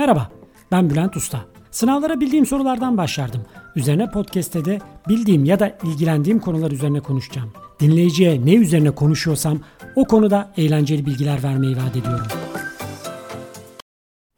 Merhaba, ben Bülent Usta. Sınavlara bildiğim sorulardan başlardım. Üzerine podcast'te de bildiğim ya da ilgilendiğim konular üzerine konuşacağım. Dinleyiciye ne üzerine konuşuyorsam o konuda eğlenceli bilgiler vermeyi vaat ediyorum.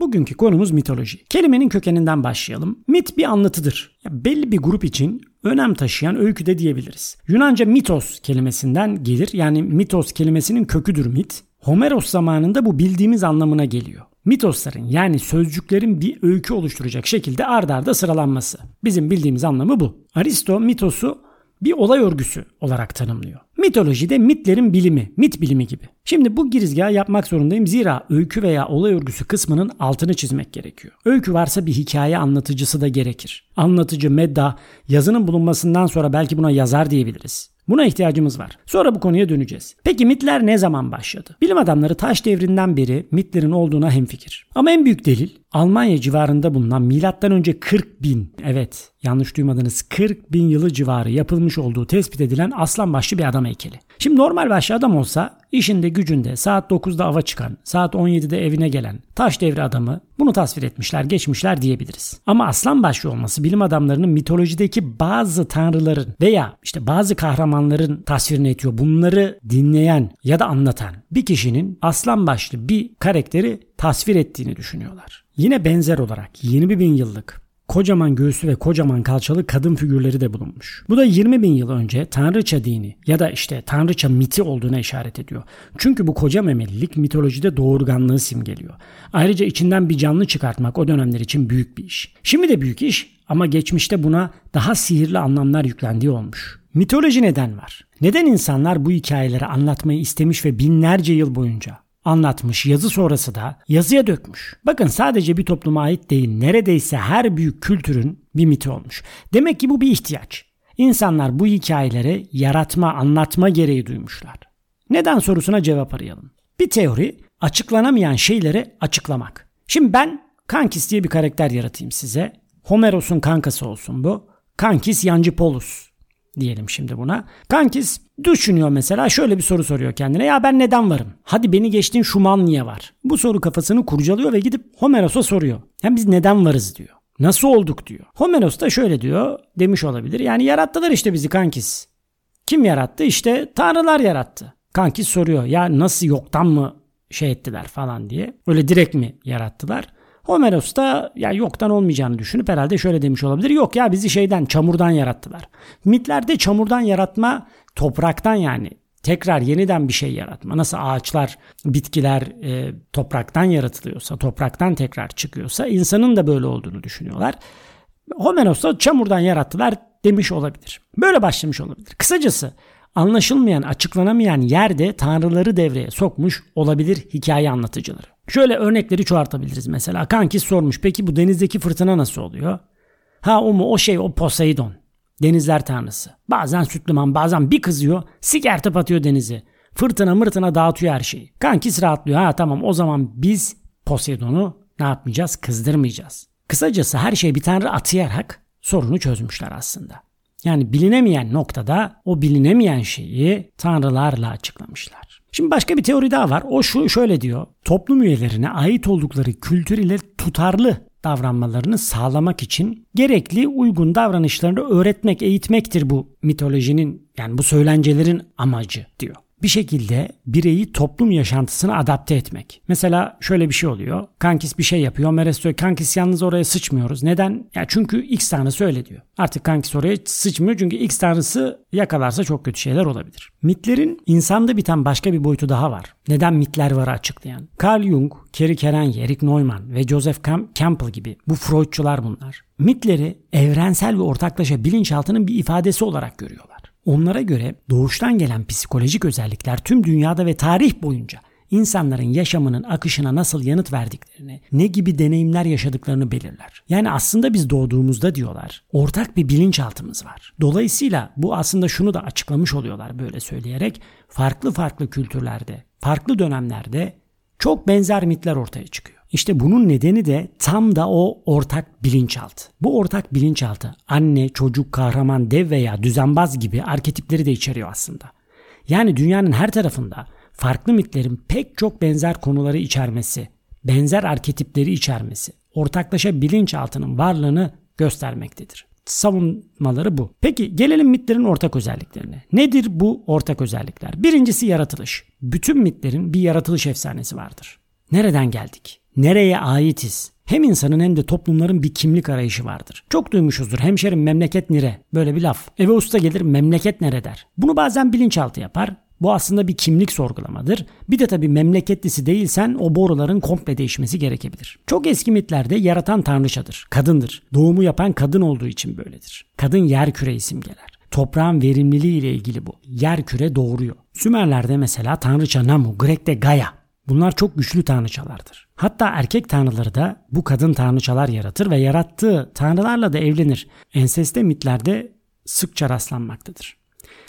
Bugünkü konumuz mitoloji. Kelimenin kökeninden başlayalım. Mit bir anlatıdır. Ya belli bir grup için önem taşıyan öykü de diyebiliriz. Yunanca mitos kelimesinden gelir. Yani mitos kelimesinin köküdür mit. Homeros zamanında bu bildiğimiz anlamına geliyor. Mitosların yani sözcüklerin bir öykü oluşturacak şekilde ard arda sıralanması. Bizim bildiğimiz anlamı bu. Aristo mitosu bir olay örgüsü olarak tanımlıyor. Mitolojide mitlerin bilimi, mit bilimi gibi. Şimdi bu girizgahı yapmak zorundayım zira öykü veya olay örgüsü kısmının altını çizmek gerekiyor. Öykü varsa bir hikaye anlatıcısı da gerekir. Anlatıcı, medda, yazının bulunmasından sonra belki buna yazar diyebiliriz. Buna ihtiyacımız var. Sonra bu konuya döneceğiz. Peki mitler ne zaman başladı? Bilim adamları taş devrinden beri mitlerin olduğuna hemfikir. Ama en büyük delil Almanya civarında bulunan milattan önce 40 bin, evet yanlış duymadınız 40 bin yılı civarı yapılmış olduğu tespit edilen aslan başlı bir adam heykeli. Şimdi normal başlı adam olsa işinde gücünde saat 9'da ava çıkan, saat 17'de evine gelen taş devri adamı bunu tasvir etmişler, geçmişler diyebiliriz. Ama aslan başlı olması bilim adamlarının mitolojideki bazı tanrıların veya işte bazı kahramanların tasvirini etiyor. Bunları dinleyen ya da anlatan bir kişinin aslan başlı bir karakteri tasvir ettiğini düşünüyorlar. Yine benzer olarak 20 bin yıllık kocaman göğsü ve kocaman kalçalı kadın figürleri de bulunmuş. Bu da 20 bin yıl önce Tanrıça dini ya da işte Tanrıça miti olduğuna işaret ediyor. Çünkü bu koca memelilik mitolojide doğurganlığı simgeliyor. Ayrıca içinden bir canlı çıkartmak o dönemler için büyük bir iş. Şimdi de büyük iş ama geçmişte buna daha sihirli anlamlar yüklendiği olmuş. Mitoloji neden var? Neden insanlar bu hikayeleri anlatmayı istemiş ve binlerce yıl boyunca anlatmış, yazı sonrası da yazıya dökmüş. Bakın sadece bir topluma ait değil, neredeyse her büyük kültürün bir miti olmuş. Demek ki bu bir ihtiyaç. İnsanlar bu hikayeleri yaratma, anlatma gereği duymuşlar. Neden sorusuna cevap arayalım. Bir teori açıklanamayan şeyleri açıklamak. Şimdi ben Kankis diye bir karakter yaratayım size. Homeros'un kankası olsun bu. Kankis Yancıpolus diyelim şimdi buna. Kankis düşünüyor mesela şöyle bir soru soruyor kendine. Ya ben neden varım? Hadi beni geçtin Şuman niye var? Bu soru kafasını kurcalıyor ve gidip Homeros'a soruyor. Yani biz neden varız diyor. Nasıl olduk diyor. Homeros da şöyle diyor demiş olabilir. Yani yarattılar işte bizi kankis. Kim yarattı? İşte tanrılar yarattı. Kankis soruyor ya nasıl yoktan mı şey ettiler falan diye. Öyle direkt mi yarattılar? Homeros da ya yoktan olmayacağını düşünüp herhalde şöyle demiş olabilir. Yok ya bizi şeyden çamurdan yarattılar. Mitlerde çamurdan yaratma topraktan yani tekrar yeniden bir şey yaratma. Nasıl ağaçlar, bitkiler e, topraktan yaratılıyorsa, topraktan tekrar çıkıyorsa insanın da böyle olduğunu düşünüyorlar. Homeros da çamurdan yarattılar demiş olabilir. Böyle başlamış olabilir. Kısacası anlaşılmayan, açıklanamayan yerde tanrıları devreye sokmuş olabilir hikaye anlatıcıları. Şöyle örnekleri çoğaltabiliriz mesela. Kanki sormuş peki bu denizdeki fırtına nasıl oluyor? Ha o mu o şey o Poseidon. Denizler tanrısı. Bazen sütlüman bazen bir kızıyor sikertip atıyor denizi. Fırtına mırtına dağıtıyor her şeyi. Kankis rahatlıyor. Ha tamam o zaman biz Poseidon'u ne yapmayacağız? Kızdırmayacağız. Kısacası her şey bir tanrı atayarak sorunu çözmüşler aslında. Yani bilinemeyen noktada o bilinemeyen şeyi tanrılarla açıklamışlar. Şimdi başka bir teori daha var. O şu şöyle diyor. Toplum üyelerine ait oldukları kültür ile tutarlı davranmalarını sağlamak için gerekli uygun davranışlarını öğretmek, eğitmektir bu mitolojinin yani bu söylencelerin amacı diyor bir şekilde bireyi toplum yaşantısına adapte etmek. Mesela şöyle bir şey oluyor. Kankis bir şey yapıyor. Meres diyor kankis yalnız oraya sıçmıyoruz. Neden? Ya çünkü X tanrısı öyle diyor. Artık kankis oraya sıçmıyor çünkü X tanrısı yakalarsa çok kötü şeyler olabilir. Mitlerin insanda biten başka bir boyutu daha var. Neden mitler var açıklayan? Carl Jung, Kerry Kerenyi, Eric Neumann ve Joseph Campbell gibi bu Freudçular bunlar. Mitleri evrensel ve ortaklaşa bilinçaltının bir ifadesi olarak görüyorlar. Onlara göre doğuştan gelen psikolojik özellikler tüm dünyada ve tarih boyunca insanların yaşamının akışına nasıl yanıt verdiklerini, ne gibi deneyimler yaşadıklarını belirler. Yani aslında biz doğduğumuzda diyorlar, ortak bir bilinçaltımız var. Dolayısıyla bu aslında şunu da açıklamış oluyorlar böyle söyleyerek, farklı farklı kültürlerde, farklı dönemlerde çok benzer mitler ortaya çıkıyor. İşte bunun nedeni de tam da o ortak bilinçaltı. Bu ortak bilinçaltı anne, çocuk, kahraman, dev veya düzenbaz gibi arketipleri de içeriyor aslında. Yani dünyanın her tarafında farklı mitlerin pek çok benzer konuları içermesi, benzer arketipleri içermesi, ortaklaşa bilinçaltının varlığını göstermektedir. Savunmaları bu. Peki gelelim mitlerin ortak özelliklerine. Nedir bu ortak özellikler? Birincisi yaratılış. Bütün mitlerin bir yaratılış efsanesi vardır. Nereden geldik? Nereye aitiz? Hem insanın hem de toplumların bir kimlik arayışı vardır. Çok duymuşuzdur. Hemşerim memleket nere? Böyle bir laf. Eve usta gelir memleket nere der. Bunu bazen bilinçaltı yapar. Bu aslında bir kimlik sorgulamadır. Bir de tabii memleketlisi değilsen o boruların komple değişmesi gerekebilir. Çok eski mitlerde yaratan tanrıçadır, kadındır. Doğumu yapan kadın olduğu için böyledir. Kadın yer küre simgeler. Toprağın verimliliği ile ilgili bu. Yer küre doğuruyor. Sümerlerde mesela tanrıça Namu, Grek'te Gaia. Bunlar çok güçlü tanrıçalardır. Hatta erkek tanrıları da bu kadın tanrıçalar yaratır ve yarattığı tanrılarla da evlenir. Enseste mitlerde sıkça rastlanmaktadır.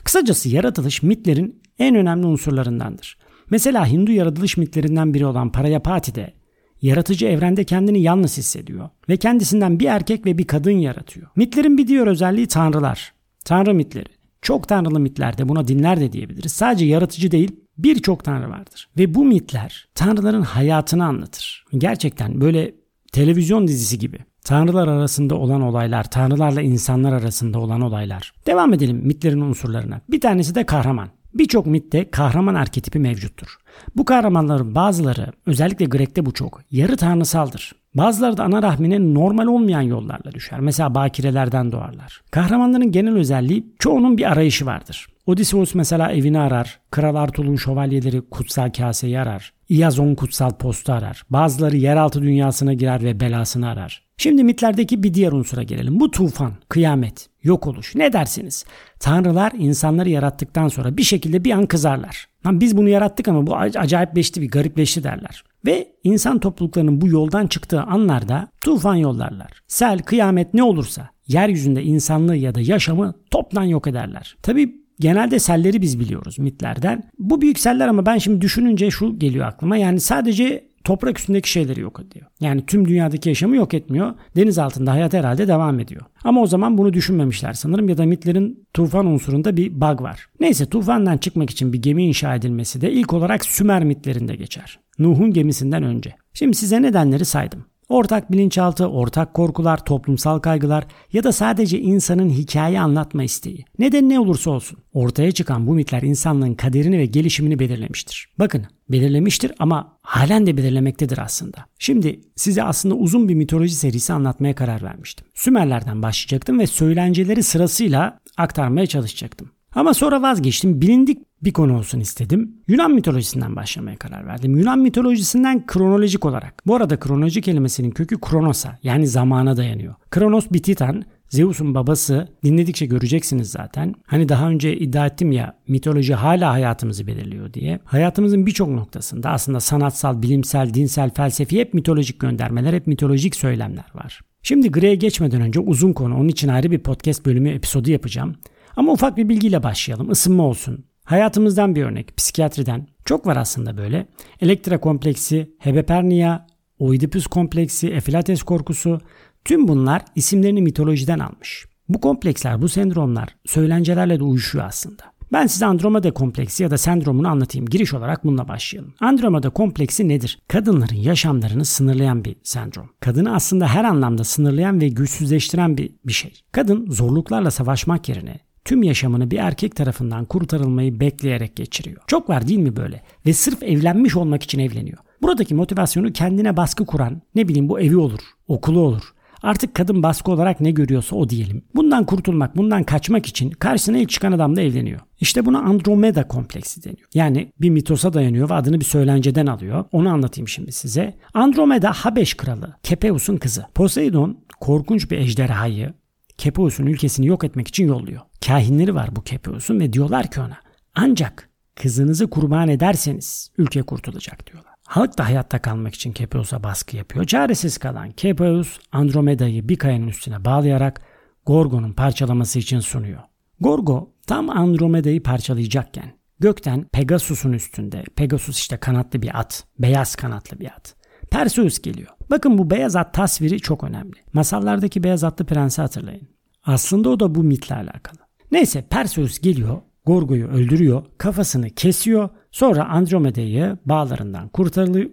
Kısacası yaratılış mitlerin en önemli unsurlarındandır. Mesela Hindu yaratılış mitlerinden biri olan Prayapati'de yaratıcı evrende kendini yalnız hissediyor ve kendisinden bir erkek ve bir kadın yaratıyor. Mitlerin bir diğer özelliği tanrılar. Tanrı mitleri. Çok tanrılı mitlerde buna dinler de diyebiliriz. Sadece yaratıcı değil birçok tanrı vardır. Ve bu mitler tanrıların hayatını anlatır. Gerçekten böyle televizyon dizisi gibi. Tanrılar arasında olan olaylar, tanrılarla insanlar arasında olan olaylar. Devam edelim mitlerin unsurlarına. Bir tanesi de kahraman. Birçok mitte kahraman arketipi mevcuttur. Bu kahramanların bazıları, özellikle Grek'te bu çok, yarı tanrısaldır. Bazıları da ana rahmine normal olmayan yollarla düşer. Mesela bakirelerden doğarlar. Kahramanların genel özelliği çoğunun bir arayışı vardır. Odysseus mesela evini arar, Kral Arthur'un şövalyeleri kutsal kaseyi arar, Iazon kutsal postu arar, bazıları yeraltı dünyasına girer ve belasını arar. Şimdi mitlerdeki bir diğer unsura gelelim. Bu tufan, kıyamet, yok oluş ne dersiniz? Tanrılar insanları yarattıktan sonra bir şekilde bir an kızarlar. Lan biz bunu yarattık ama bu acayipleşti bir garipleşti derler. Ve insan topluluklarının bu yoldan çıktığı anlarda tufan yollarlar. Sel, kıyamet ne olursa yeryüzünde insanlığı ya da yaşamı toptan yok ederler. Tabi genelde selleri biz biliyoruz mitlerden. Bu büyük seller ama ben şimdi düşününce şu geliyor aklıma. Yani sadece toprak üstündeki şeyleri yok ediyor. Yani tüm dünyadaki yaşamı yok etmiyor. Deniz altında hayat herhalde devam ediyor. Ama o zaman bunu düşünmemişler sanırım ya da mitlerin tufan unsurunda bir bug var. Neyse tufandan çıkmak için bir gemi inşa edilmesi de ilk olarak Sümer mitlerinde geçer. Nuh'un gemisinden önce. Şimdi size nedenleri saydım. Ortak bilinçaltı, ortak korkular, toplumsal kaygılar ya da sadece insanın hikaye anlatma isteği. Neden ne olursa olsun. Ortaya çıkan bu mitler insanlığın kaderini ve gelişimini belirlemiştir. Bakın belirlemiştir ama halen de belirlemektedir aslında. Şimdi size aslında uzun bir mitoloji serisi anlatmaya karar vermiştim. Sümerlerden başlayacaktım ve söylenceleri sırasıyla aktarmaya çalışacaktım. Ama sonra vazgeçtim. Bilindik bir konu olsun istedim. Yunan mitolojisinden başlamaya karar verdim. Yunan mitolojisinden kronolojik olarak. Bu arada kronoloji kelimesinin kökü kronosa yani zamana dayanıyor. Kronos bir titan, Zeus'un babası dinledikçe göreceksiniz zaten. Hani daha önce iddia ettim ya mitoloji hala hayatımızı belirliyor diye. Hayatımızın birçok noktasında aslında sanatsal, bilimsel, dinsel, felsefi hep mitolojik göndermeler, hep mitolojik söylemler var. Şimdi Grey'e geçmeden önce uzun konu onun için ayrı bir podcast bölümü episodu yapacağım. Ama ufak bir bilgiyle başlayalım. Isınma olsun. Hayatımızdan bir örnek. Psikiyatriden. Çok var aslında böyle. Elektra kompleksi, hebepernia, Oidipus kompleksi, efilates korkusu. Tüm bunlar isimlerini mitolojiden almış. Bu kompleksler, bu sendromlar söylencelerle de uyuşuyor aslında. Ben size Andromeda kompleksi ya da sendromunu anlatayım. Giriş olarak bununla başlayalım. Andromeda kompleksi nedir? Kadınların yaşamlarını sınırlayan bir sendrom. Kadını aslında her anlamda sınırlayan ve güçsüzleştiren bir, bir şey. Kadın zorluklarla savaşmak yerine tüm yaşamını bir erkek tarafından kurtarılmayı bekleyerek geçiriyor. Çok var değil mi böyle? Ve sırf evlenmiş olmak için evleniyor. Buradaki motivasyonu kendine baskı kuran, ne bileyim bu evi olur, okulu olur. Artık kadın baskı olarak ne görüyorsa o diyelim. Bundan kurtulmak, bundan kaçmak için karşısına ilk çıkan adamla evleniyor. İşte buna Andromeda kompleksi deniyor. Yani bir mitosa dayanıyor ve adını bir söylenceden alıyor. Onu anlatayım şimdi size. Andromeda Habeş kralı, Kepeus'un kızı. Poseidon korkunç bir ejderhayı Kepeus'un ülkesini yok etmek için yolluyor. Kahinleri var bu Kepeus'un ve diyorlar ki ona ancak kızınızı kurban ederseniz ülke kurtulacak diyorlar. Halk da hayatta kalmak için Kepeus'a baskı yapıyor. Çaresiz kalan Kepeus Andromeda'yı bir kayanın üstüne bağlayarak Gorgo'nun parçalaması için sunuyor. Gorgo tam Andromeda'yı parçalayacakken gökten Pegasus'un üstünde, Pegasus işte kanatlı bir at, beyaz kanatlı bir at. Perseus geliyor. Bakın bu beyaz at tasviri çok önemli. Masallardaki beyaz atlı prensi hatırlayın. Aslında o da bu mitle alakalı. Neyse Perseus geliyor, Gorgo'yu öldürüyor, kafasını kesiyor. Sonra Andromeda'yı bağlarından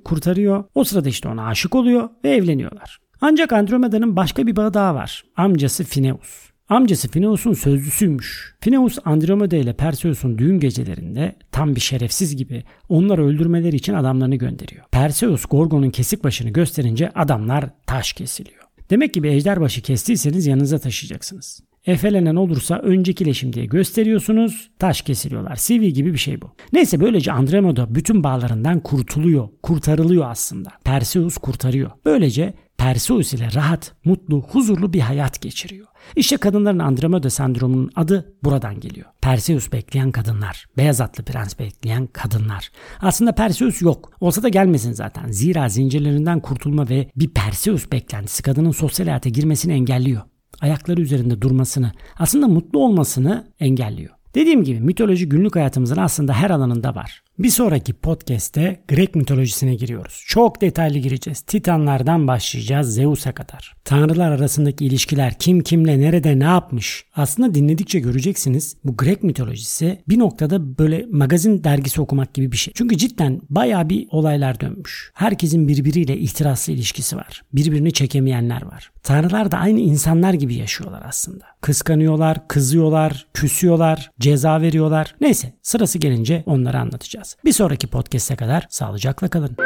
kurtarıyor. O sırada işte ona aşık oluyor ve evleniyorlar. Ancak Andromeda'nın başka bir bağı daha var. Amcası Phineus. Amcası Phineus'un sözlüsüymüş. Phineus Andromeda ile Perseus'un düğün gecelerinde tam bir şerefsiz gibi onları öldürmeleri için adamlarını gönderiyor. Perseus Gorgon'un kesik başını gösterince adamlar taş kesiliyor. Demek ki bir ejder başı kestiyseniz yanınıza taşıyacaksınız. Efelenen olursa önceki leşim diye gösteriyorsunuz. Taş kesiliyorlar. CV gibi bir şey bu. Neyse böylece Andromeda bütün bağlarından kurtuluyor. Kurtarılıyor aslında. Perseus kurtarıyor. Böylece Perseus ile rahat, mutlu, huzurlu bir hayat geçiriyor. İşte kadınların Andromeda sendromunun adı buradan geliyor. Perseus bekleyen kadınlar, beyaz atlı prens bekleyen kadınlar. Aslında Perseus yok. Olsa da gelmesin zaten. Zira zincirlerinden kurtulma ve bir Perseus beklentisi kadının sosyal hayata girmesini engelliyor. Ayakları üzerinde durmasını, aslında mutlu olmasını engelliyor. Dediğim gibi mitoloji günlük hayatımızın aslında her alanında var. Bir sonraki podcast'te Grek mitolojisine giriyoruz. Çok detaylı gireceğiz. Titanlardan başlayacağız Zeus'a kadar. Tanrılar arasındaki ilişkiler kim kimle nerede ne yapmış. Aslında dinledikçe göreceksiniz bu Grek mitolojisi bir noktada böyle magazin dergisi okumak gibi bir şey. Çünkü cidden baya bir olaylar dönmüş. Herkesin birbiriyle ihtiraslı ilişkisi var. Birbirini çekemeyenler var. Tanrılar da aynı insanlar gibi yaşıyorlar aslında. Kıskanıyorlar, kızıyorlar, küsüyorlar, ceza veriyorlar. Neyse sırası gelince onları anlatacağız. Bir sonraki podcast'e kadar sağlıcakla kalın.